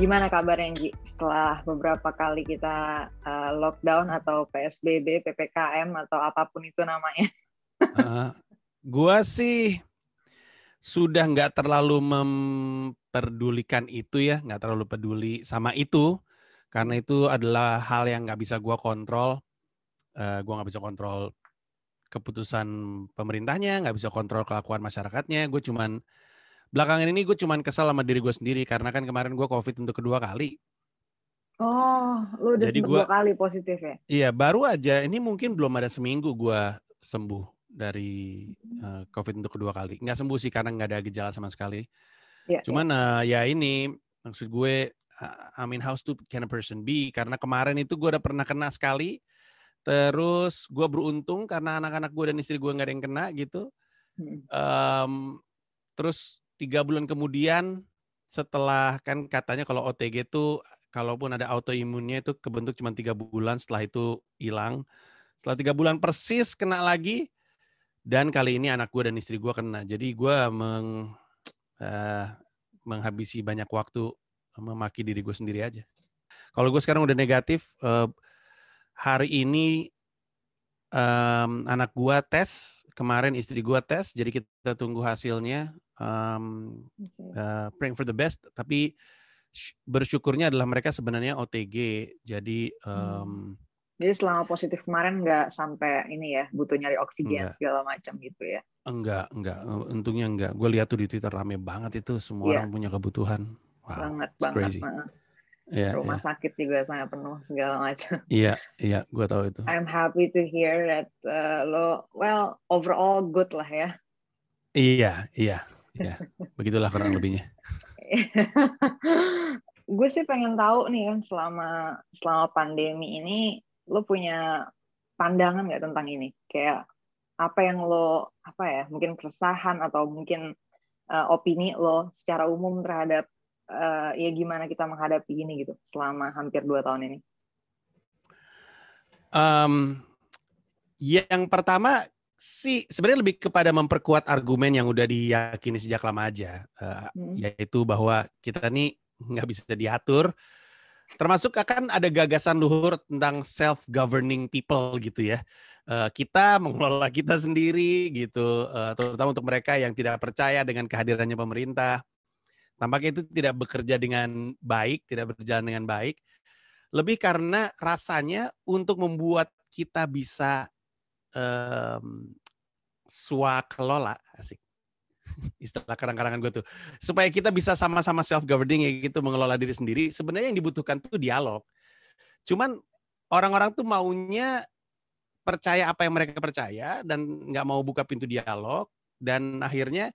Gimana kabarnya Gi? Setelah beberapa kali kita uh, lockdown atau PSBB, PPKM atau apa pun itu namanya. uh, gua sih sudah nggak terlalu memperdulikan itu ya, nggak terlalu peduli sama itu karena itu adalah hal yang nggak bisa gua kontrol. Uh, gua nggak bisa kontrol keputusan pemerintahnya, nggak bisa kontrol kelakuan masyarakatnya. Gue cuman belakangan ini gue cuman kesal sama diri gue sendiri karena kan kemarin gue covid untuk kedua kali. Oh, lu udah Jadi gua, dua kali positif ya? Iya, baru aja. Ini mungkin belum ada seminggu gue sembuh dari uh, covid untuk kedua kali. Nggak sembuh sih karena nggak ada gejala sama sekali. Ya, Cuman ya. Uh, ya ini maksud gue, I mean how stupid can a person be? Karena kemarin itu gue udah pernah kena sekali Terus gue beruntung karena anak-anak gue dan istri gue nggak ada yang kena gitu. Um, terus tiga bulan kemudian setelah kan katanya kalau OTG itu kalaupun ada autoimunnya itu kebentuk cuma tiga bulan setelah itu hilang. Setelah tiga bulan persis kena lagi dan kali ini anak gue dan istri gue kena. Jadi gue meng, uh, menghabisi banyak waktu memaki diri gue sendiri aja. Kalau gue sekarang udah negatif, uh, hari ini um, anak gua tes, kemarin istri gua tes, jadi kita tunggu hasilnya. Um, uh, praying for the best, tapi bersyukurnya adalah mereka sebenarnya OTG, jadi um, jadi selama positif kemarin nggak sampai ini ya butuh nyari oksigen enggak. segala macam gitu ya? Enggak, enggak. Untungnya enggak. Gue lihat tuh di Twitter rame banget itu semua yeah. orang punya kebutuhan. Wow, banget banget. Crazy. Yeah, rumah yeah. sakit juga sangat penuh segala macam. Iya, iya, gue tahu itu. I'm happy to hear that uh, lo well overall good lah ya. Iya, iya, iya. Begitulah kurang lebihnya. gue sih pengen tahu nih kan selama selama pandemi ini lo punya pandangan nggak tentang ini? Kayak apa yang lo apa ya? Mungkin keresahan atau mungkin uh, opini lo secara umum terhadap uh, ya gimana kita menghadapi ini gitu selama hampir dua tahun ini? Um, yang pertama sih sebenarnya lebih kepada memperkuat argumen yang udah diyakini sejak lama aja, uh, hmm. yaitu bahwa kita nih nggak bisa diatur. Termasuk akan ada gagasan luhur tentang self governing people gitu ya. Uh, kita mengelola kita sendiri gitu, uh, terutama untuk mereka yang tidak percaya dengan kehadirannya pemerintah Tampaknya itu tidak bekerja dengan baik, tidak berjalan dengan baik. Lebih karena rasanya untuk membuat kita bisa um, swakelola, asik. Istilah kadang-kadang gue tuh. Supaya kita bisa sama-sama self-governing ya gitu, mengelola diri sendiri. Sebenarnya yang dibutuhkan tuh dialog. Cuman orang-orang tuh maunya percaya apa yang mereka percaya dan nggak mau buka pintu dialog dan akhirnya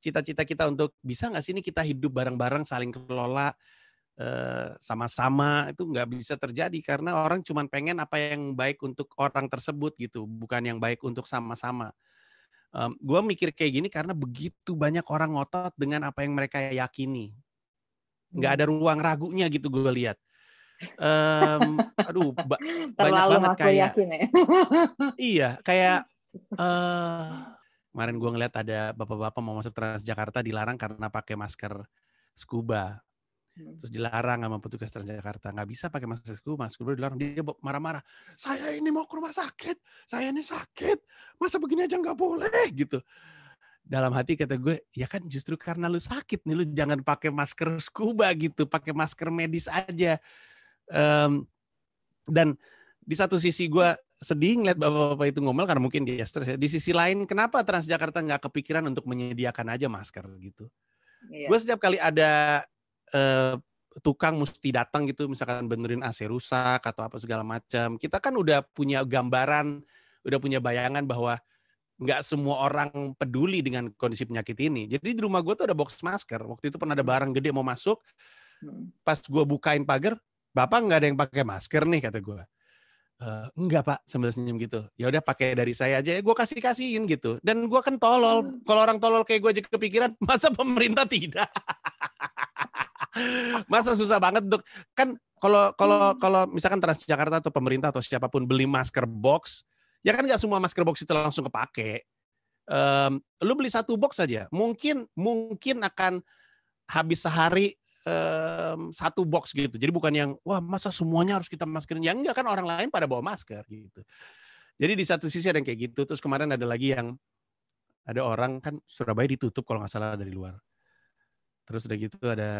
cita-cita kita untuk bisa nggak sih ini kita hidup bareng-bareng saling kelola eh, sama-sama itu nggak bisa terjadi karena orang cuma pengen apa yang baik untuk orang tersebut gitu bukan yang baik untuk sama-sama. Um, gue mikir kayak gini karena begitu banyak orang ngotot dengan apa yang mereka yakini. Nggak ada ruang ragunya gitu gue lihat. Um, aduh ba banyak banget kayak yakin ya? iya kayak uh, Kemarin gue ngeliat ada bapak-bapak mau masuk Transjakarta dilarang karena pakai masker scuba. Hmm. Terus dilarang sama petugas Transjakarta. Nggak bisa pakai masker scuba. Masker scuba dilarang. Dia marah-marah. Saya ini mau ke rumah sakit. Saya ini sakit. Masa begini aja nggak boleh gitu. Dalam hati kata gue, ya kan justru karena lu sakit nih, lu jangan pakai masker scuba gitu, pakai masker medis aja. Um, dan di satu sisi gue sedih ngeliat bapak-bapak itu ngomel karena mungkin dia stres. Ya. Di sisi lain, kenapa Transjakarta nggak kepikiran untuk menyediakan aja masker gitu? Iya. Gue setiap kali ada uh, tukang mesti datang gitu, misalkan benerin AC rusak atau apa segala macam. Kita kan udah punya gambaran, udah punya bayangan bahwa nggak semua orang peduli dengan kondisi penyakit ini. Jadi di rumah gue tuh ada box masker. Waktu itu pernah ada barang gede mau masuk, hmm. pas gue bukain pagar, bapak nggak ada yang pakai masker nih kata gue Uh, enggak pak sambil senyum gitu. Ya udah pakai dari saya aja ya gue kasih kasihin gitu. Dan gue kan tolol. Hmm. kalau orang tolol kayak gue aja kepikiran masa pemerintah tidak? Masa susah banget untuk kan kalau kalau hmm. kalau misalkan Transjakarta atau pemerintah atau siapa pun beli masker box ya kan nggak semua masker box itu langsung kepake. Um, lu beli satu box saja mungkin mungkin akan habis sehari um, satu box gitu. Jadi bukan yang wah masa semuanya harus kita maskerin. Ya enggak kan orang lain pada bawa masker gitu. Jadi di satu sisi ada yang kayak gitu. Terus kemarin ada lagi yang ada orang kan Surabaya ditutup kalau nggak salah dari luar. Terus udah gitu ada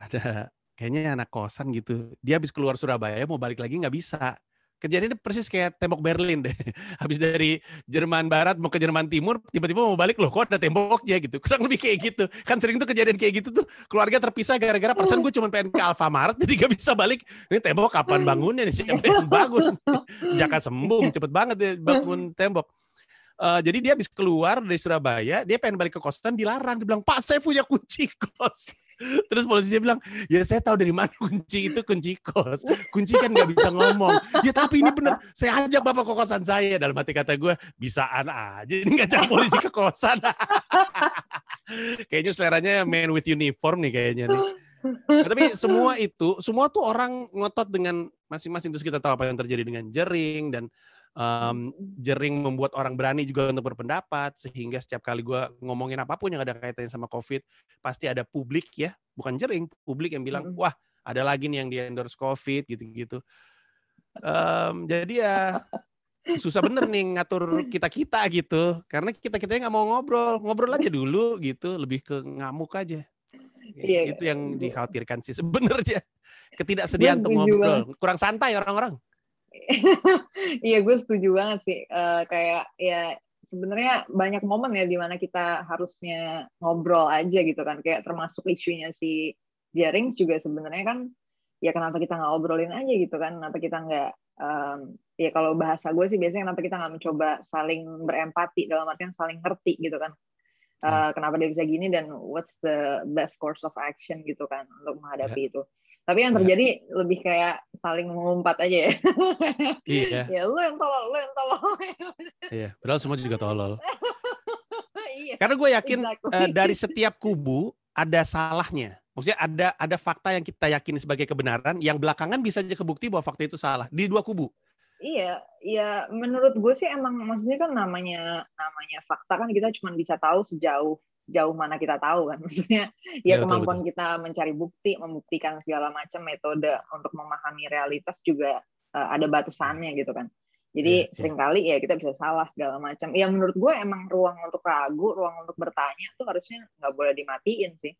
ada kayaknya anak kosan gitu. Dia habis keluar Surabaya mau balik lagi nggak bisa kejadiannya persis kayak tembok Berlin deh. Habis dari Jerman Barat mau ke Jerman Timur, tiba-tiba mau balik loh, kok ada temboknya gitu. Kurang lebih kayak gitu. Kan sering tuh kejadian kayak gitu tuh, keluarga terpisah gara-gara persen gue cuma pengen ke Alfamart, jadi gak bisa balik. Ini tembok kapan bangunnya nih? Siapa yang bangun? Jaka sembung, cepet banget dia bangun tembok. Uh, jadi dia habis keluar dari Surabaya, dia pengen balik ke kosan, dilarang. Dia bilang, Pak saya punya kunci kos. Terus polisi bilang, ya saya tahu dari mana kunci itu kunci kos. Kunci kan nggak bisa ngomong. Ya tapi ini bener, saya ajak bapak ke kosan saya. Dalam hati kata gue, bisaan aja. Ini ngajak polisi ke kosan. kayaknya seleranya man with uniform nih kayaknya nih. Nah, tapi semua itu, semua tuh orang ngotot dengan masing-masing. Terus kita tahu apa yang terjadi dengan jering dan um, jering membuat orang berani juga untuk berpendapat sehingga setiap kali gue ngomongin apa pun yang ada kaitannya sama covid pasti ada publik ya bukan jering publik yang bilang wah ada lagi nih yang di endorse covid gitu-gitu. Um, jadi ya susah bener nih ngatur kita kita gitu karena kita kita nggak mau ngobrol ngobrol aja dulu gitu lebih ke ngamuk aja. Iya, itu yang dikhawatirkan sih sebenarnya ketidaksediaan untuk ngobrol kurang santai orang-orang Iya gue setuju banget sih. Uh, kayak ya sebenarnya banyak momen ya di mana kita harusnya ngobrol aja gitu kan. Kayak termasuk isunya si Jerings juga sebenarnya kan ya kenapa kita nggak ngobrolin aja gitu kan? Kenapa kita nggak um, ya kalau bahasa gue sih biasanya kenapa kita nggak mencoba saling berempati dalam artian saling ngerti gitu kan? Uh, kenapa dia bisa gini dan what's the best course of action gitu kan untuk menghadapi yeah. itu. Tapi yang iya. terjadi ya. lebih kayak saling mengumpat aja ya. Iya. ya lu yang tolol, lu yang tolol. iya, padahal semua juga tolol. iya. Karena gue yakin exactly. uh, dari setiap kubu ada salahnya. Maksudnya ada ada fakta yang kita yakini sebagai kebenaran yang belakangan bisa jadi kebukti bahwa fakta itu salah di dua kubu. Iya, iya menurut gue sih emang maksudnya kan namanya namanya fakta kan kita cuma bisa tahu sejauh jauh mana kita tahu kan. Maksudnya ya, ya kemampuan betul, kita mencari bukti membuktikan segala macam metode untuk memahami realitas juga uh, ada batasannya gitu kan. Jadi ya, ya. sering kali ya kita bisa salah segala macam. Ya menurut gue emang ruang untuk ragu ruang untuk bertanya tuh harusnya nggak boleh dimatiin sih.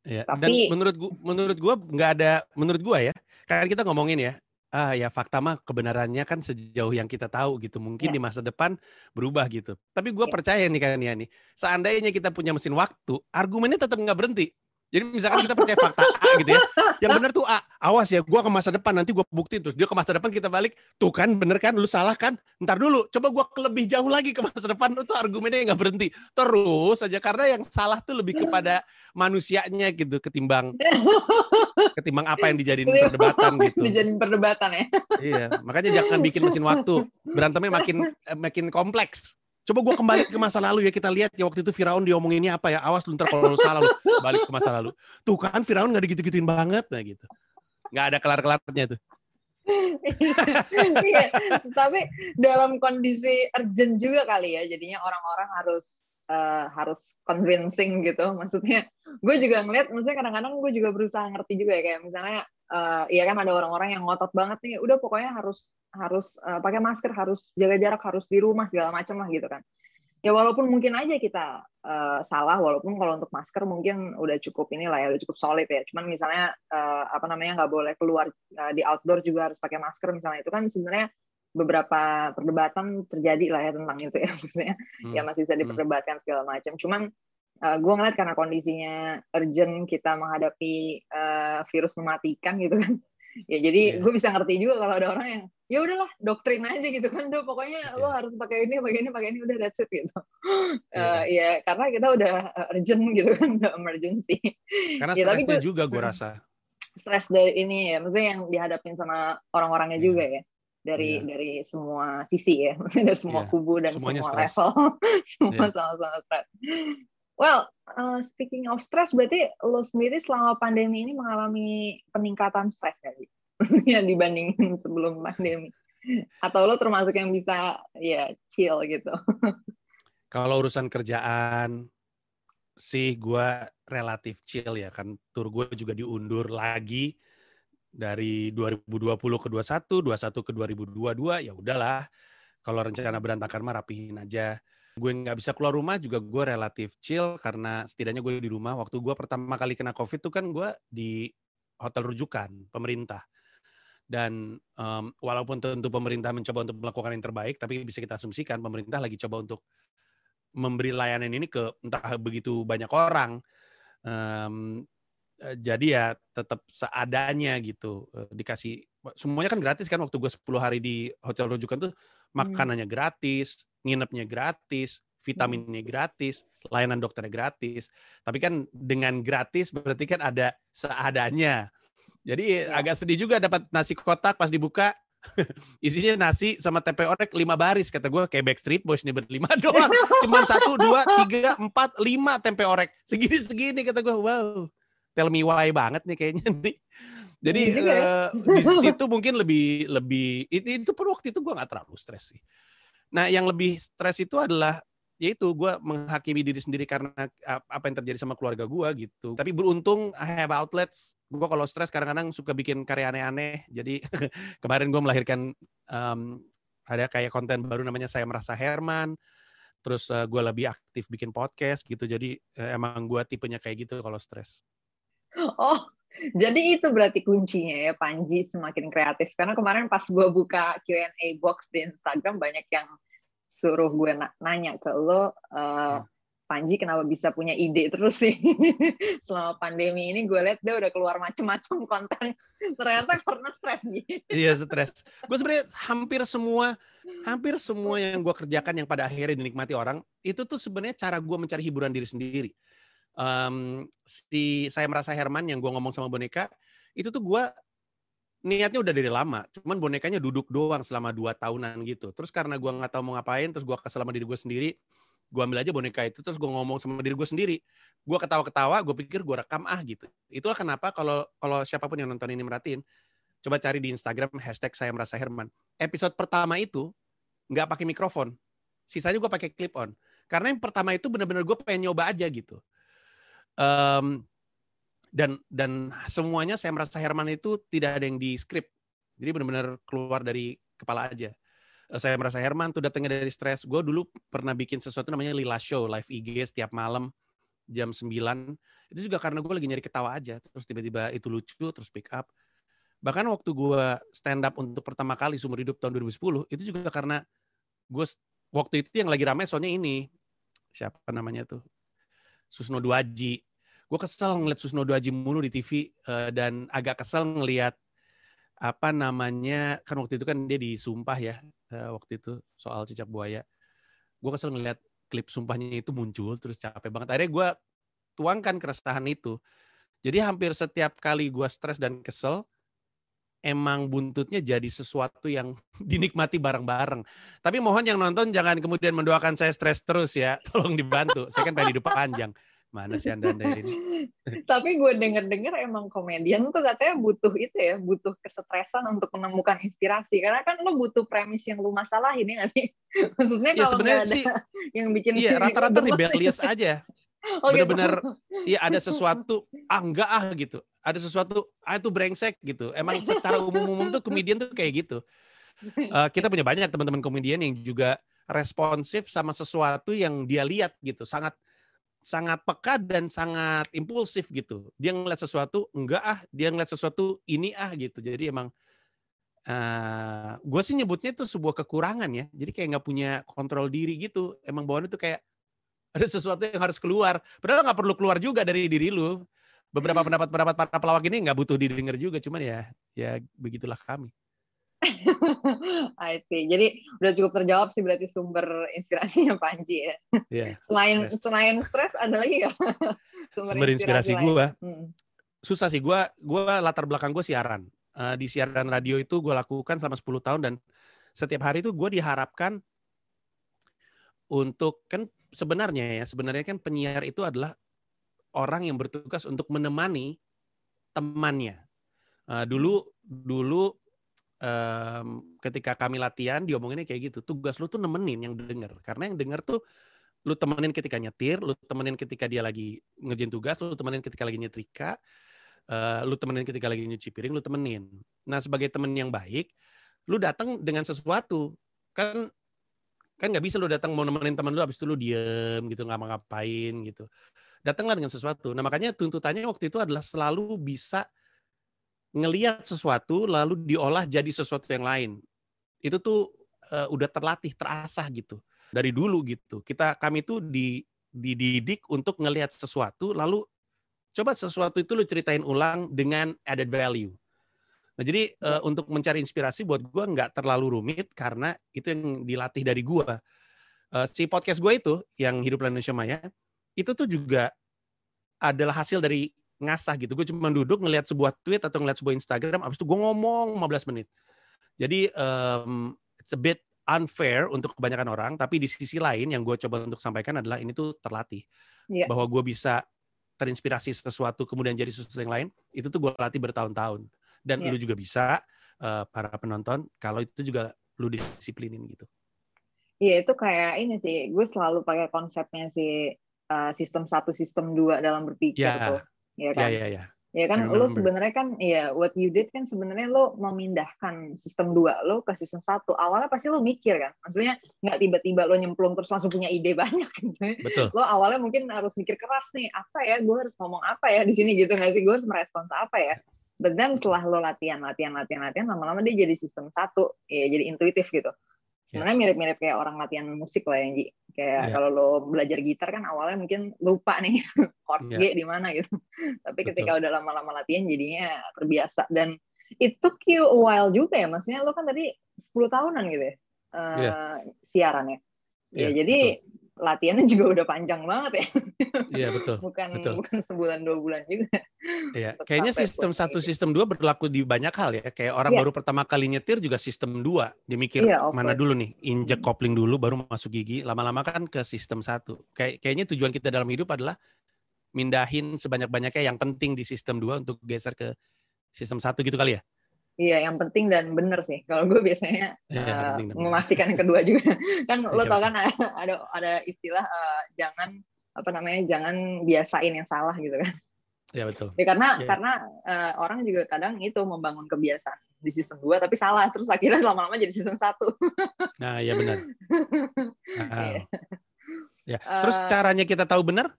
Ya, tapi dan menurut gua menurut gue nggak ada menurut gue ya kan kita ngomongin ya ah ya fakta mah kebenarannya kan sejauh yang kita tahu gitu mungkin ya. di masa depan berubah gitu tapi gue ya. percaya nih kan ya nih seandainya kita punya mesin waktu argumennya tetap nggak berhenti jadi misalkan kita percaya fakta A gitu ya. Yang benar tuh A. Awas ya, gua ke masa depan nanti gua bukti terus. Dia ke masa depan kita balik. Tuh kan bener kan, lu salah kan? Ntar dulu, coba gua lebih jauh lagi ke masa depan. Itu argumennya nggak berhenti. Terus aja karena yang salah tuh lebih kepada manusianya gitu ketimbang ketimbang apa yang dijadiin perdebatan gitu. Dijadiin perdebatan ya. iya, makanya jangan bikin mesin waktu. Berantemnya makin eh, makin kompleks. Coba gue kembali ke masa lalu ya kita lihat ya waktu itu Firaun diomonginnya apa ya. Awas lu ntar kalau salah lu balik ke masa lalu. Tuh kan Firaun nggak digitu-gituin banget nah gitu. Nggak ada kelar-kelarnya tuh. iya, tapi dalam kondisi urgent juga kali ya jadinya orang-orang harus uh, harus convincing gitu maksudnya gue juga ngeliat maksudnya kadang-kadang gue juga berusaha ngerti juga ya kayak misalnya uh, ya kan ada orang-orang yang ngotot banget nih udah pokoknya harus harus uh, pakai masker harus jaga jarak harus di rumah segala macam lah gitu kan. Ya walaupun mungkin aja kita uh, salah walaupun kalau untuk masker mungkin udah cukup inilah ya udah cukup solid ya. Cuman misalnya uh, apa namanya nggak boleh keluar uh, di outdoor juga harus pakai masker misalnya. Itu kan sebenarnya beberapa perdebatan terjadi lah ya tentang itu ya. Maksudnya hmm. ya masih bisa hmm. diperdebatkan segala macam cuman uh, gue ngeliat karena kondisinya urgent kita menghadapi uh, virus mematikan gitu kan ya jadi yeah. gue bisa ngerti juga kalau ada orang yang ya udahlah doktrin aja gitu kan udah pokoknya yeah. lo harus pakai ini pakai ini pakai ini udah that's it gitu yeah. uh, ya karena kita udah urgent gitu kan udah emergency karena ya, juga gue rasa stres dari ini ya maksudnya yang dihadapin sama orang-orangnya yeah. juga ya dari yeah. dari semua sisi ya dari semua yeah. kubu dan Semuanya semua stress. level semua yeah. sama-sama stres Well, uh, speaking of stress, berarti lo sendiri selama pandemi ini mengalami peningkatan stres nggak sih? yang dibandingin sebelum pandemi? Atau lo termasuk yang bisa ya chill gitu? Kalau urusan kerjaan, sih gue relatif chill ya kan tur gue juga diundur lagi dari 2020 ke 21, 21 ke 2022 ya udahlah. Kalau rencana berantakan mah rapihin aja. Gue nggak bisa keluar rumah juga gue relatif chill karena setidaknya gue di rumah. Waktu gue pertama kali kena COVID tuh kan gue di hotel rujukan pemerintah. Dan um, walaupun tentu pemerintah mencoba untuk melakukan yang terbaik, tapi bisa kita asumsikan pemerintah lagi coba untuk memberi layanan ini ke entah begitu banyak orang. Um, jadi ya tetap seadanya gitu dikasih semuanya kan gratis kan waktu gue 10 hari di hotel rujukan tuh hmm. makanannya gratis nginepnya gratis hmm. vitaminnya gratis layanan dokternya gratis. Tapi kan dengan gratis berarti kan ada seadanya. Jadi ya. agak sedih juga dapat nasi kotak pas dibuka. Isinya nasi sama tempe orek lima baris kata gue kayak Backstreet Boys nih berlima doang. Cuman satu dua tiga empat lima tempe orek. Segini segini kata gue wow. Tell me why banget nih kayaknya nih jadi uh, di situ mungkin lebih lebih itu itu per waktu itu gue nggak terlalu stres sih nah yang lebih stres itu adalah yaitu gue menghakimi diri sendiri karena apa yang terjadi sama keluarga gue gitu. Tapi beruntung I have outlets. Gue kalau stres kadang-kadang suka bikin karya aneh-aneh. Jadi kemarin gue melahirkan um, ada kayak konten baru namanya saya merasa Herman. Terus uh, gue lebih aktif bikin podcast gitu. Jadi uh, emang gue tipenya kayak gitu kalau stres. Oh, jadi itu berarti kuncinya ya Panji semakin kreatif. Karena kemarin pas gue buka Q&A box di Instagram banyak yang suruh gue nanya ke lo, uh, Panji kenapa bisa punya ide terus sih selama pandemi ini gue lihat dia udah keluar macem-macem konten ternyata karena stres gitu. Iya stres. Gue sebenarnya hampir semua hampir semua yang gue kerjakan yang pada akhirnya dinikmati orang itu tuh sebenarnya cara gue mencari hiburan diri sendiri. Um, si saya merasa Herman yang gue ngomong sama boneka itu tuh gue niatnya udah dari lama, cuman bonekanya duduk doang selama dua tahunan gitu. Terus karena gue nggak tahu mau ngapain, terus gue kesel sama diri gue sendiri, gue ambil aja boneka itu, terus gue ngomong sama diri gue sendiri. Gue ketawa-ketawa, gue pikir gue rekam ah gitu. Itulah kenapa kalau kalau siapa pun yang nonton ini merhatiin, coba cari di Instagram hashtag saya merasa Herman. Episode pertama itu nggak pakai mikrofon, sisanya gue pakai clip on. Karena yang pertama itu benar-benar gue pengen nyoba aja gitu. Um, dan dan semuanya saya merasa Herman itu tidak ada yang di script. Jadi benar-benar keluar dari kepala aja. Eh, saya merasa Herman tuh datangnya dari stres gue dulu pernah bikin sesuatu namanya Lila Show live IG setiap malam jam 9 itu juga karena gue lagi nyari ketawa aja. Terus tiba-tiba itu lucu terus pick up. Bahkan waktu gue stand up untuk pertama kali seumur hidup tahun 2010 itu juga karena gue waktu itu yang lagi ramai soalnya ini. Siapa namanya tuh? Susno Duaji gue kesel ngeliat Susno Haji mulu di TV uh, eh, dan agak kesel ngeliat apa namanya kan waktu itu kan dia disumpah ya uh, waktu itu soal cicak buaya gue kesel ngeliat klip sumpahnya itu muncul terus capek banget akhirnya gue tuangkan keresahan itu jadi hampir setiap kali gue stres dan kesel emang buntutnya jadi sesuatu yang dinikmati bareng-bareng. Tapi mohon yang nonton jangan kemudian mendoakan saya stres terus ya. Tolong dibantu. Saya kan pengen hidup panjang. Mana sih Anda, anda ini? Tapi gue denger-dengar emang komedian tuh katanya butuh itu ya, butuh kesetresan untuk menemukan inspirasi. Karena kan lo butuh premis yang lu masalah ini gak sih? Maksudnya ya, kalau nggak ada sih, yang bikin Iya, rata-rata rebellious aja. Oh? Bener-bener, gitu. iya ada sesuatu, ah enggak ah gitu. Ada sesuatu, ah itu brengsek gitu. Emang secara umum-umum tuh komedian tuh kayak gitu. Uh, kita punya banyak teman-teman komedian yang juga responsif sama sesuatu yang dia lihat gitu. Sangat sangat peka dan sangat impulsif gitu. Dia ngeliat sesuatu, enggak ah, dia ngeliat sesuatu ini ah gitu. Jadi emang uh, eh, gue sih nyebutnya itu sebuah kekurangan ya. Jadi kayak nggak punya kontrol diri gitu. Emang bawaan itu kayak ada sesuatu yang harus keluar. Padahal nggak perlu keluar juga dari diri lu. Beberapa pendapat-pendapat para pelawak ini nggak butuh didengar juga. Cuman ya, ya begitulah kami. I see. Jadi udah cukup terjawab sih berarti sumber inspirasinya Panji ya. Yeah, selain stress. selain stres ada lagi ya sumber, sumber inspirasi, inspirasi gue. Hmm. Susah sih gue. Gue latar belakang gue siaran. Uh, di siaran radio itu gue lakukan selama 10 tahun dan setiap hari itu gue diharapkan untuk kan sebenarnya ya sebenarnya kan penyiar itu adalah orang yang bertugas untuk menemani temannya. Uh, dulu dulu um, ketika kami latihan diomonginnya kayak gitu tugas lu tuh nemenin yang denger karena yang denger tuh lu temenin ketika nyetir, lu temenin ketika dia lagi ngerjain tugas, lu temenin ketika lagi nyetrika, uh, lu temenin ketika lagi nyuci piring, lu temenin. Nah, sebagai temen yang baik, lu datang dengan sesuatu. Kan kan nggak bisa lu datang mau nemenin teman lu habis itu lu diem gitu nggak ngapain gitu datanglah dengan sesuatu nah makanya tuntutannya waktu itu adalah selalu bisa ngelihat sesuatu lalu diolah jadi sesuatu yang lain. Itu tuh uh, udah terlatih terasah gitu. Dari dulu gitu. Kita kami tuh di dididik untuk ngelihat sesuatu lalu coba sesuatu itu lu ceritain ulang dengan added value. Nah, jadi uh, untuk mencari inspirasi buat gue nggak terlalu rumit karena itu yang dilatih dari gue. Uh, si podcast gue itu yang hidup Indonesia Maya itu tuh juga adalah hasil dari ngasah gitu. Gue cuma duduk ngelihat sebuah tweet atau ngelihat sebuah Instagram, abis itu gue ngomong 15 menit. Jadi um, it's a bit unfair untuk kebanyakan orang, tapi di sisi lain yang gue coba untuk sampaikan adalah ini tuh terlatih. Yeah. Bahwa gue bisa terinspirasi sesuatu kemudian jadi sesuatu yang lain, itu tuh gue latih bertahun-tahun dan yeah. lu juga bisa uh, para penonton kalau itu juga lu disiplinin gitu. Iya itu kayak ini sih, gue selalu pakai konsepnya si uh, sistem satu sistem dua dalam berpikir yeah. tuh, ya kan? Iya iya iya. Ya kan, lo sebenarnya kan, ya what you did kan sebenarnya lo memindahkan sistem dua lo ke sistem satu. Awalnya pasti lo mikir kan, maksudnya nggak tiba-tiba lo nyemplung terus langsung punya ide banyak. Gitu. Betul. Lo awalnya mungkin harus mikir keras nih, apa ya, gue harus ngomong apa ya di sini gitu nggak sih, gue harus merespons apa ya. But then setelah lo latihan, latihan, latihan, latihan, lama-lama dia jadi sistem satu, ya jadi intuitif gitu. Sebenarnya mirip-mirip kayak orang latihan musik lah yang kayak yeah. kalau lo belajar gitar kan awalnya mungkin lupa nih chord yeah. G di mana gitu. Tapi Betul. ketika udah lama-lama latihan jadinya terbiasa dan it took you a while juga ya, maksudnya lo kan tadi 10 tahunan gitu ya uh, yeah. siarannya. Ya, yeah, jadi betul latihannya juga udah panjang banget ya. Iya betul. bukan betul. bukan sebulan dua bulan juga. Iya. Kayaknya sistem satu sistem dua berlaku di banyak hal ya. Kayak orang yeah. baru pertama kali nyetir juga sistem dua. Dimikir yeah, mana dulu nih, injek kopling dulu baru masuk gigi. Lama-lama kan ke sistem satu. Kayak kayaknya tujuan kita dalam hidup adalah mindahin sebanyak-banyaknya yang penting di sistem dua untuk geser ke sistem satu gitu kali ya. Iya, yang penting dan benar sih. Kalau gue biasanya ya, uh, memastikan yang kedua juga. kan lo tau kan ada ada istilah uh, jangan apa namanya jangan biasain yang salah gitu kan. Iya betul. Ya karena ya. karena uh, orang juga kadang itu membangun kebiasaan di sistem dua tapi salah terus akhirnya lama-lama jadi sistem satu. nah, iya benar. Nah, ya. Terus uh, caranya kita tahu benar?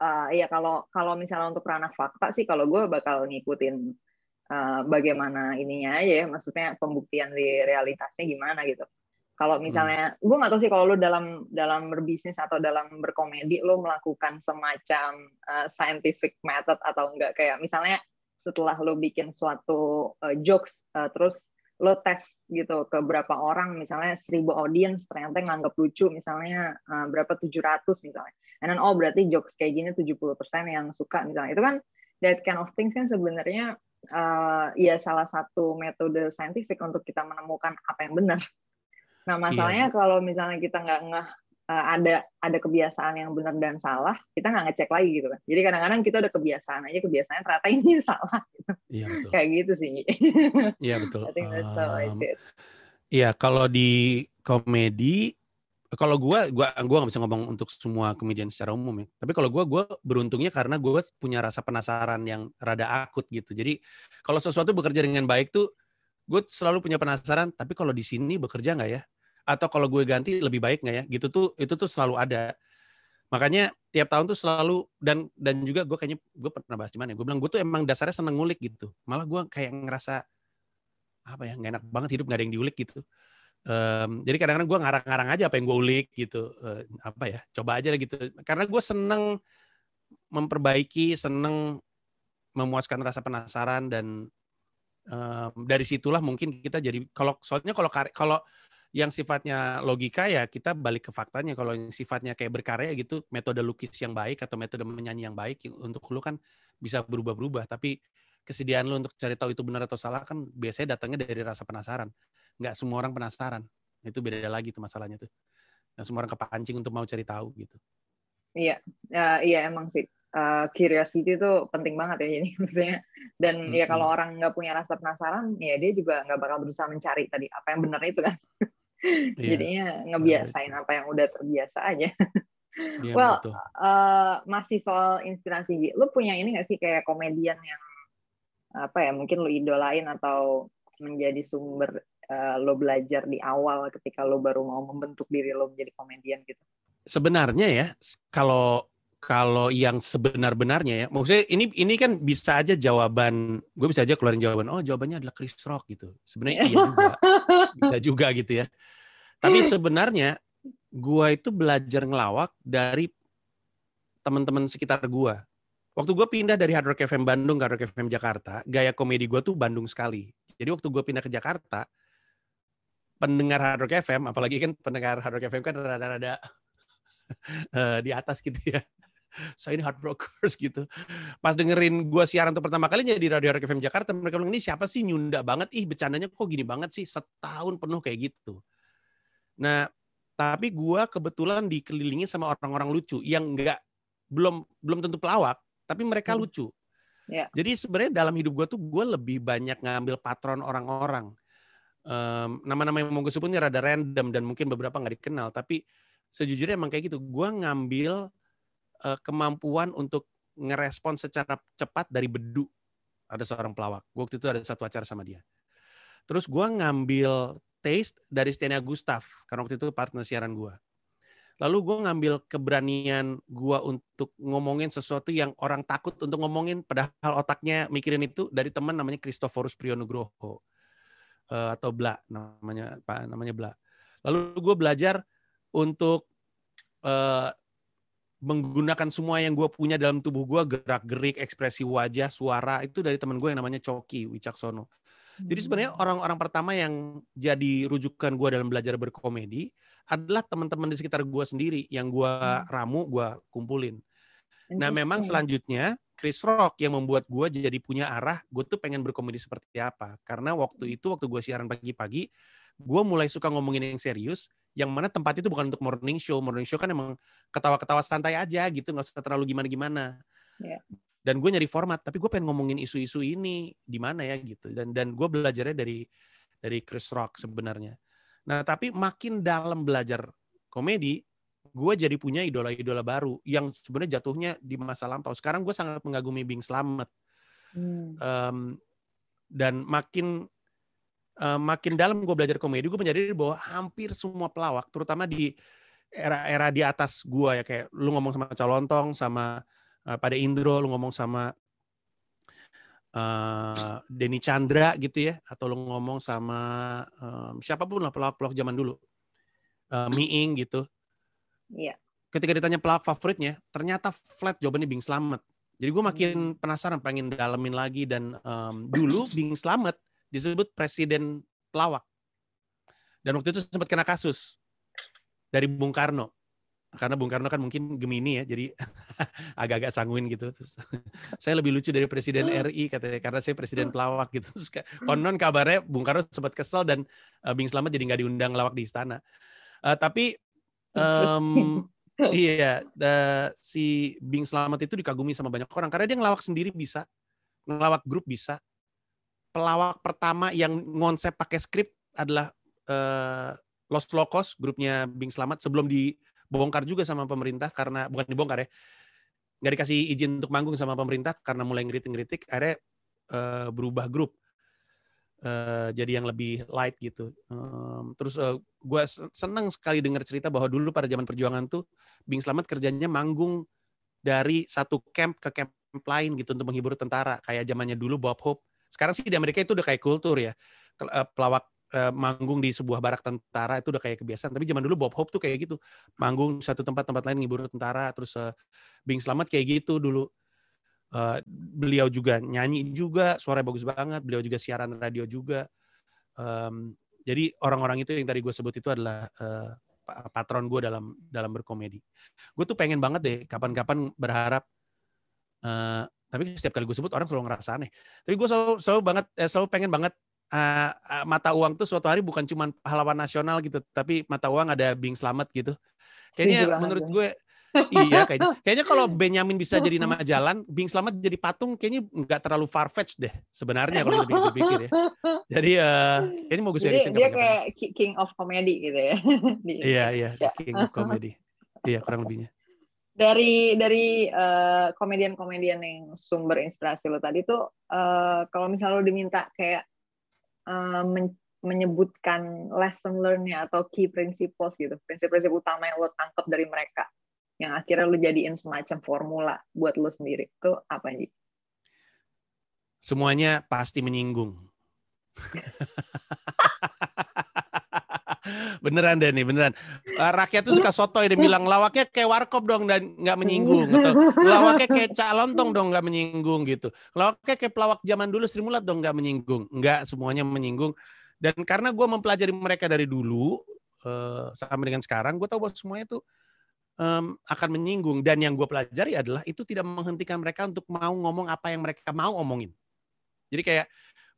Uh, iya kalau kalau misalnya untuk ranah fakta sih kalau gue bakal ngikutin uh, bagaimana ininya aja ya, maksudnya pembuktian di realitasnya gimana gitu. Kalau hmm. misalnya, hmm. gue nggak tahu sih kalau lo dalam dalam berbisnis atau dalam berkomedi lo melakukan semacam uh, scientific method atau enggak kayak misalnya setelah lo bikin suatu uh, jokes uh, terus lo tes gitu ke berapa orang misalnya seribu audience ternyata nganggap lucu misalnya uh, berapa 700 misalnya and then oh berarti jokes kayak gini 70% yang suka misalnya itu kan that kind of things kan sebenarnya uh, ya salah satu metode saintifik untuk kita menemukan apa yang benar. Nah masalahnya iya. kalau misalnya kita nggak ngeh uh, ada ada kebiasaan yang benar dan salah, kita nggak ngecek lagi gitu kan. Jadi kadang-kadang kita udah kebiasaan aja kebiasaan ternyata ini salah. Gitu. Iya betul. Kayak gitu sih. Iya betul. um, Iya kalau di komedi kalau gue, gue gue nggak bisa ngomong untuk semua komedian secara umum ya. Tapi kalau gue, gue beruntungnya karena gue punya rasa penasaran yang rada akut gitu. Jadi kalau sesuatu bekerja dengan baik tuh, gue selalu punya penasaran. Tapi kalau di sini bekerja nggak ya? Atau kalau gue ganti lebih baik nggak ya? Gitu tuh, itu tuh selalu ada. Makanya tiap tahun tuh selalu dan dan juga gue kayaknya gue pernah bahas di mana ya. Gue bilang gue tuh emang dasarnya seneng ngulik gitu. Malah gue kayak ngerasa apa ya nggak enak banget hidup nggak ada yang diulik gitu Um, jadi kadang-kadang gue ngarang-ngarang aja apa yang gue ulik gitu, uh, apa ya, coba aja gitu. Karena gue seneng memperbaiki, seneng memuaskan rasa penasaran dan um, dari situlah mungkin kita jadi kalau soalnya kalau kalau yang sifatnya logika ya kita balik ke faktanya. Kalau yang sifatnya kayak berkarya gitu, metode lukis yang baik atau metode menyanyi yang baik untuk lu kan bisa berubah-berubah. Tapi kesediaan lu untuk cari tahu itu benar atau salah kan biasanya datangnya dari rasa penasaran. Nggak semua orang penasaran. Itu beda lagi tuh masalahnya tuh. Nggak semua orang kepancing untuk mau cari tahu gitu. Iya. Uh, iya emang sih. Uh, curiosity itu penting banget ya jadi maksudnya. Dan hmm, ya kalau orang nggak punya rasa penasaran ya dia juga nggak bakal berusaha mencari tadi apa yang benar itu kan. Iya. Jadinya ngebiasain apa yang udah terbiasa aja. Iya, well, uh, masih soal inspirasi, lu punya ini gak sih kayak komedian yang apa ya mungkin lu idolain atau menjadi sumber uh, lo belajar di awal ketika lo baru mau membentuk diri lo menjadi komedian gitu? Sebenarnya ya, kalau kalau yang sebenar-benarnya ya, maksudnya ini ini kan bisa aja jawaban, gue bisa aja keluarin jawaban, oh jawabannya adalah Chris Rock gitu. Sebenarnya iya juga, bisa juga gitu ya. Tapi sebenarnya gue itu belajar ngelawak dari teman-teman sekitar gue. Waktu gue pindah dari Hard Rock FM Bandung ke Hard Rock FM Jakarta, gaya komedi gue tuh Bandung sekali. Jadi waktu gue pindah ke Jakarta, pendengar Hard Rock FM, apalagi kan pendengar Hard Rock FM kan rada-rada uh, di atas gitu ya saya ini hard rockers gitu. Pas dengerin gue siaran untuk pertama kalinya di Radio Rock FM Jakarta, mereka bilang, ini siapa sih nyunda banget, ih bercandanya kok gini banget sih, setahun penuh kayak gitu. Nah, tapi gue kebetulan dikelilingi sama orang-orang lucu yang nggak belum belum tentu pelawak, tapi mereka hmm. lucu. Yeah. Jadi sebenarnya dalam hidup gue tuh gue lebih banyak ngambil patron orang-orang. Um, nama-nama yang mau gue sebut ini rada random dan mungkin beberapa nggak dikenal, tapi sejujurnya emang kayak gitu. Gue ngambil uh, kemampuan untuk ngerespon secara cepat dari bedu. Ada seorang pelawak. Waktu itu ada satu acara sama dia. Terus gue ngambil taste dari Stenia Gustav karena waktu itu partner siaran gue. Lalu gue ngambil keberanian gue untuk ngomongin sesuatu yang orang takut untuk ngomongin, padahal otaknya mikirin itu dari teman namanya Christophorus Priyonugroho uh, atau Bla namanya pak namanya Bla. Lalu gue belajar untuk uh, menggunakan semua yang gue punya dalam tubuh gue gerak gerik ekspresi wajah suara itu dari teman gue yang namanya Coki Wicaksono jadi sebenarnya hmm. orang-orang pertama yang jadi rujukan gue dalam belajar berkomedi adalah teman-teman di sekitar gue sendiri yang gue hmm. ramu gue kumpulin nah memang selanjutnya Chris Rock yang membuat gue jadi punya arah gue tuh pengen berkomedi seperti apa karena waktu itu waktu gue siaran pagi-pagi gue mulai suka ngomongin yang serius yang mana tempat itu bukan untuk morning show morning show kan emang ketawa-ketawa santai aja gitu nggak usah terlalu gimana-gimana yeah. Dan gue nyari format tapi gue pengen ngomongin isu-isu ini di mana ya gitu. Dan dan gue belajarnya dari dari Chris Rock sebenarnya. Nah tapi makin dalam belajar komedi gue jadi punya idola-idola baru yang sebenarnya jatuhnya di masa lampau. Sekarang gue sangat mengagumi Bing Slamet. Hmm. um, dan makin uh, makin dalam gue belajar komedi, gue menyadari bahwa hampir semua pelawak, terutama di era-era di atas gue ya kayak lu ngomong sama Calontong, sama uh, pada Indro, lu ngomong sama uh, Denny Chandra gitu ya, atau lu ngomong sama um, siapa pun lah pelawak-pelawak zaman dulu, uh, Miing gitu. Iya. Ketika ditanya pelawak favoritnya, ternyata flat jawabannya Bing Slamet. Jadi gue makin hmm. penasaran, pengen dalemin lagi dan um, dulu Bing Slamet disebut presiden pelawak. Dan waktu itu sempat kena kasus dari Bung Karno. Karena Bung Karno kan mungkin Gemini ya, jadi agak-agak sanguin gitu. Terus, saya lebih lucu dari Presiden RI katanya, karena saya Presiden pelawak gitu. Terus, konon kabarnya Bung Karno sempat kesel dan uh, Bing Slamet jadi nggak diundang lawak di istana. Uh, tapi um, iya, uh, si Bing Slamet itu dikagumi sama banyak orang karena dia ngelawak sendiri bisa, ngelawak grup bisa, pelawak pertama yang ngonsep pakai skrip adalah uh, Los Locos, grupnya Bing Slamet sebelum dibongkar juga sama pemerintah karena bukan dibongkar ya, nggak dikasih izin untuk manggung sama pemerintah karena mulai ngeritik-ngeritik, akhirnya uh, berubah grup uh, jadi yang lebih light gitu. Um, terus uh, gue senang sekali dengar cerita bahwa dulu pada zaman perjuangan tuh Bing Slamet kerjanya manggung dari satu camp ke camp lain gitu untuk menghibur tentara kayak zamannya dulu Bob Hope sekarang sih di Amerika itu udah kayak kultur ya. Eh, pelawak eh, manggung di sebuah barak tentara itu udah kayak kebiasaan. Tapi zaman dulu Bob Hope tuh kayak gitu. Manggung satu tempat tempat lain ngibur tentara terus uh, Bing Selamat kayak gitu dulu. Uh, beliau juga nyanyi juga, suara bagus banget. Beliau juga siaran radio juga. Um, jadi orang-orang itu yang tadi gue sebut itu adalah uh, patron gue dalam dalam berkomedi. Gue tuh pengen banget deh kapan-kapan berharap uh, tapi setiap kali gue sebut orang selalu ngerasa aneh. Tapi gue selalu selalu banget eh, selalu pengen banget uh, uh, mata uang tuh suatu hari bukan cuma pahlawan nasional gitu, tapi mata uang ada Bing Selamat gitu. Kayaknya menurut gue iya kayaknya. Kayaknya kalau Benyamin bisa jadi nama jalan, Bing Slamet jadi patung kayaknya nggak terlalu far fetch deh sebenarnya kalau dipikir-pikir ya. Jadi uh, kayaknya mau gue seriusin. Dia, dia kayak king of comedy gitu ya. iya iya king of comedy. iya kurang lebihnya. Dari dari uh, komedian-komedian yang sumber inspirasi lo tadi tuh uh, kalau misalnya lo diminta kayak uh, men menyebutkan lesson learn-nya atau key principles gitu, prinsip-prinsip utama yang lo tangkap dari mereka yang akhirnya lo jadiin semacam formula buat lo sendiri itu apa sih? Semuanya pasti menyinggung. beneran deh nih, beneran. Eh, rakyat tuh suka soto dia bilang lawaknya kayak warkop dong dan nggak menyinggung atau lawaknya kayak calontong dong nggak menyinggung gitu. Lawaknya kayak pelawak zaman dulu Sri Mulat dong nggak menyinggung. Nggak semuanya menyinggung. Dan karena gue mempelajari mereka dari dulu uh, sampai dengan sekarang, gue tahu bahwa semuanya tuh um, akan menyinggung dan yang gue pelajari adalah itu tidak menghentikan mereka untuk mau ngomong apa yang mereka mau omongin. Jadi kayak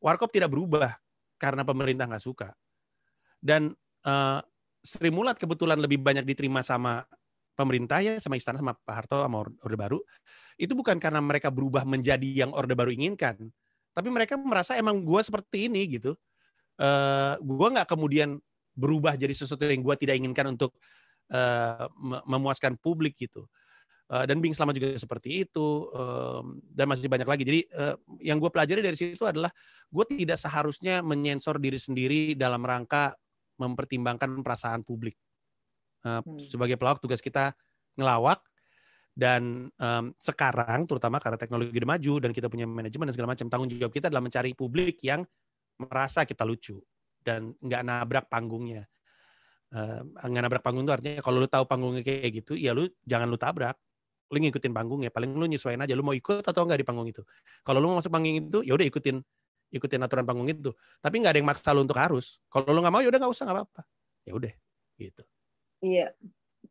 warkop tidak berubah karena pemerintah nggak suka dan uh, Sri Mulat kebetulan lebih banyak diterima sama pemerintah ya sama istana sama Pak Harto sama Orde Baru itu bukan karena mereka berubah menjadi yang Orde Baru inginkan tapi mereka merasa emang gue seperti ini gitu uh, gue nggak kemudian berubah jadi sesuatu yang gue tidak inginkan untuk uh, memuaskan publik gitu. Uh, dan Bing selama juga seperti itu um, dan masih banyak lagi. Jadi uh, yang gue pelajari dari situ adalah gue tidak seharusnya menyensor diri sendiri dalam rangka mempertimbangkan perasaan publik. Uh, hmm. Sebagai pelawak tugas kita ngelawak dan um, sekarang terutama karena teknologi udah maju dan kita punya manajemen dan segala macam tanggung jawab kita adalah mencari publik yang merasa kita lucu dan nggak nabrak panggungnya uh, nggak nabrak panggung itu artinya kalau lu tahu panggungnya kayak gitu ya lu jangan lu tabrak lu ngikutin panggungnya paling lu nyesuaiin aja lu mau ikut atau enggak di panggung itu kalau lu mau masuk panggung itu ya udah ikutin ikutin aturan panggung itu. Tapi nggak ada yang maksa lu untuk harus. Kalau lu nggak mau ya udah nggak usah nggak apa-apa. Ya udah gitu. Iya.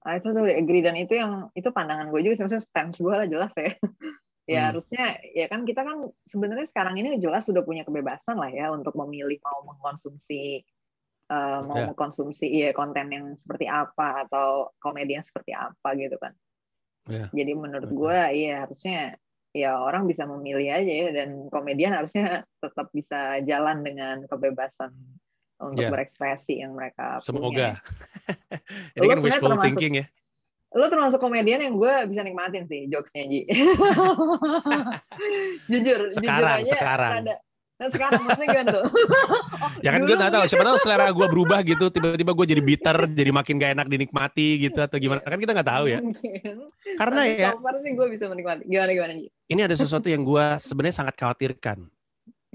I totally agree. Dan itu yang itu pandangan gue juga sebenarnya stance gue lah jelas ya. Ya hmm. harusnya ya kan kita kan sebenarnya sekarang ini jelas sudah punya kebebasan lah ya untuk memilih mau mengkonsumsi uh, mau yeah. mengkonsumsi ya konten yang seperti apa atau komedi yang seperti apa gitu kan. Yeah. Jadi menurut gue ya harusnya ya orang bisa memilih aja ya dan komedian harusnya tetap bisa jalan dengan kebebasan untuk yeah. berekspresi yang mereka Semoga. punya. Ini kan wishful termasuk, thinking ya. Lo termasuk komedian yang gue bisa nikmatin sih jokesnya Ji. jujur, sekarang, jujur aja sekarang. Rada, Nah sekarang maksudnya gimana tuh? ya kan gue gak tahu, siapa tahu selera gue berubah gitu, tiba-tiba gue jadi bitter, jadi makin gak enak dinikmati gitu atau gimana? Kan kita gak tahu ya. Karena Tapi ya. So sih gue bisa menikmati. Gimana gimana Ini ada sesuatu yang gue sebenarnya sangat khawatirkan.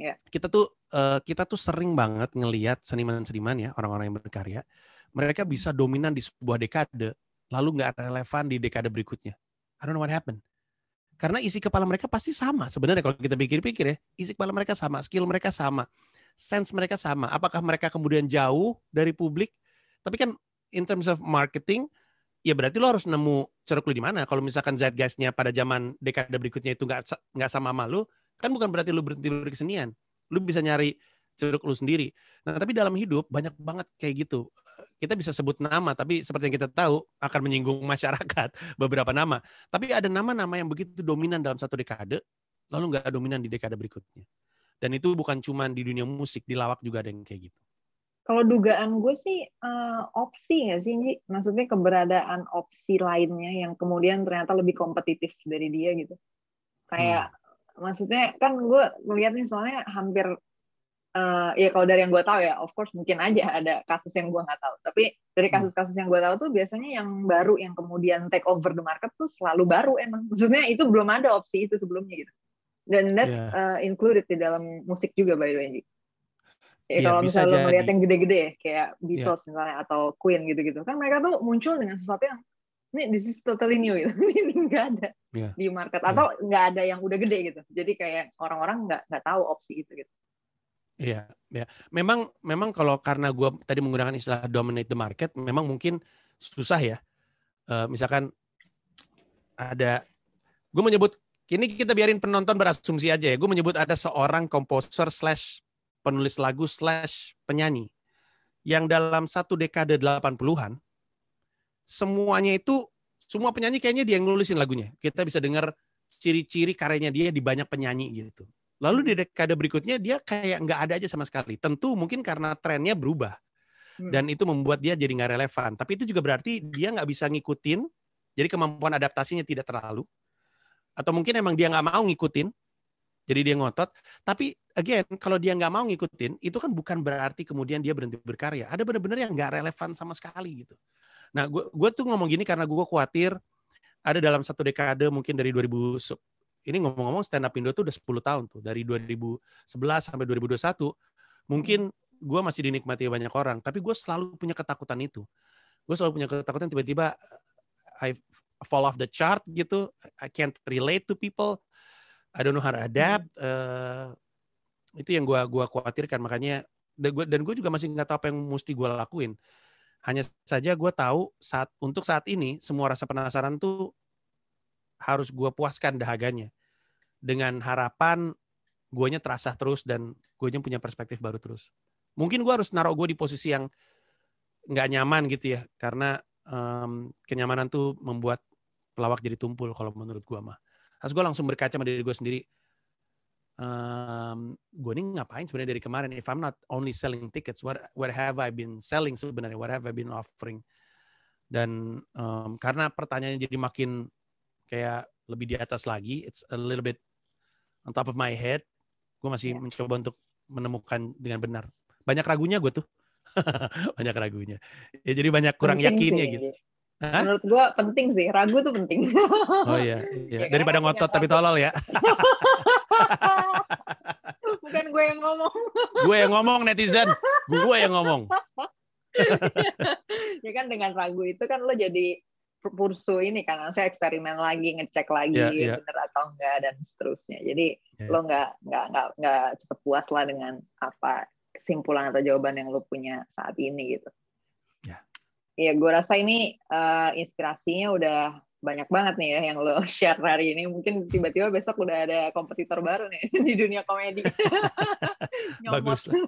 Ya. Kita tuh uh, kita tuh sering banget ngelihat seniman-seniman ya orang-orang yang berkarya, mereka bisa dominan di sebuah dekade, lalu nggak relevan di dekade berikutnya. I don't know what happened. Karena isi kepala mereka pasti sama. Sebenarnya kalau kita pikir-pikir ya, isi kepala mereka sama, skill mereka sama, sense mereka sama. Apakah mereka kemudian jauh dari publik? Tapi kan in terms of marketing, ya berarti lo harus nemu ceruk lu di mana. Kalau misalkan zeitgeistnya pada zaman dekade berikutnya itu nggak nggak sama sama lu, kan bukan berarti lu berhenti berkesenian. Lu bisa nyari ceruk lu sendiri. Nah, tapi dalam hidup banyak banget kayak gitu kita bisa sebut nama, tapi seperti yang kita tahu akan menyinggung masyarakat beberapa nama. Tapi ada nama-nama yang begitu dominan dalam satu dekade, lalu nggak dominan di dekade berikutnya. Dan itu bukan cuma di dunia musik, di lawak juga ada yang kayak gitu. Kalau dugaan gue sih uh, opsi ya sih, Nji? maksudnya keberadaan opsi lainnya yang kemudian ternyata lebih kompetitif dari dia gitu. Kayak hmm. maksudnya kan gue melihat nih soalnya hampir uh, ya kalau dari yang gue tahu ya, of course mungkin aja ada kasus yang gue nggak tahu. Tapi dari hmm. kasus-kasus yang gue tahu tuh biasanya yang baru yang kemudian take over the market tuh selalu baru emang. Maksudnya itu belum ada opsi itu sebelumnya gitu. Dan that's yeah. uh, included di dalam musik juga by the way. Ya, yeah, kalau misalnya lo melihat yang gede-gede ya, kayak iya. Beatles yeah. misalnya atau Queen gitu-gitu, kan mereka tuh muncul dengan sesuatu yang ini this is totally new gitu. ini nggak ada yeah. di market iya. atau nggak yeah. ada yang udah gede gitu. Jadi kayak orang-orang nggak nggak tahu opsi itu gitu. Iya, ya. Memang memang kalau karena gue tadi menggunakan istilah dominate the market, memang mungkin susah ya. Uh, misalkan ada, gue menyebut ini kita biarin penonton berasumsi aja ya. Gue menyebut ada seorang komposer slash penulis lagu slash penyanyi yang dalam satu dekade 80-an semuanya itu semua penyanyi kayaknya dia yang nulisin lagunya. Kita bisa dengar ciri-ciri karyanya dia di banyak penyanyi gitu. Lalu di dekade berikutnya dia kayak nggak ada aja sama sekali. Tentu mungkin karena trennya berubah hmm. dan itu membuat dia jadi nggak relevan. Tapi itu juga berarti dia nggak bisa ngikutin. Jadi kemampuan adaptasinya tidak terlalu. Atau mungkin emang dia nggak mau ngikutin. Jadi dia ngotot. Tapi again, kalau dia nggak mau ngikutin, itu kan bukan berarti kemudian dia berhenti berkarya. Ada benar-benar yang nggak relevan sama sekali gitu. Nah, gue gue tuh ngomong gini karena gue khawatir ada dalam satu dekade mungkin dari 2000 ini ngomong-ngomong stand up Indo tuh udah 10 tahun tuh dari 2011 sampai 2021 mungkin gue masih dinikmati banyak orang tapi gue selalu punya ketakutan itu. Gue selalu punya ketakutan tiba-tiba I fall off the chart gitu I can't relate to people I don't know how to adapt uh, itu yang gue gua khawatirkan. Makanya dan gue juga masih nggak tahu apa yang mesti gue lakuin. Hanya saja gue tahu saat untuk saat ini semua rasa penasaran tuh harus gue puaskan dahaganya dengan harapan guanya terasa terus dan guanya punya perspektif baru terus. Mungkin gue harus naruh gue di posisi yang nggak nyaman gitu ya karena um, kenyamanan tuh membuat pelawak jadi tumpul kalau menurut gue mah. Harus gue langsung berkaca sama diri gue sendiri um, gue ini ngapain sebenarnya dari kemarin? If I'm not only selling tickets, what what have I been selling sebenarnya? What have I been offering? Dan um, karena pertanyaannya jadi makin kayak lebih di atas lagi, it's a little bit on top of my head. Gue masih yeah. mencoba untuk menemukan dengan benar. Banyak ragunya gue tuh. banyak ragunya. Ya jadi banyak kurang penting yakinnya sih. gitu. Hah? Menurut gue penting sih, ragu tuh penting. oh iya, iya. Ya, daripada ngotot tapi tolol ya. Bukan gue yang ngomong. gue yang ngomong netizen, gue yang ngomong. ya kan dengan ragu itu kan lo jadi pursu ini kan, saya eksperimen lagi, ngecek lagi yeah, yeah. bener atau enggak dan seterusnya. Jadi yeah. lo nggak nggak nggak nggak cepet puas lah dengan apa kesimpulan atau jawaban yang lo punya saat ini gitu. Ya, yeah. gue rasa ini uh, inspirasinya udah banyak banget nih ya yang lo share hari ini. Mungkin tiba-tiba besok udah ada kompetitor baru nih di dunia komedi. Bagus lah.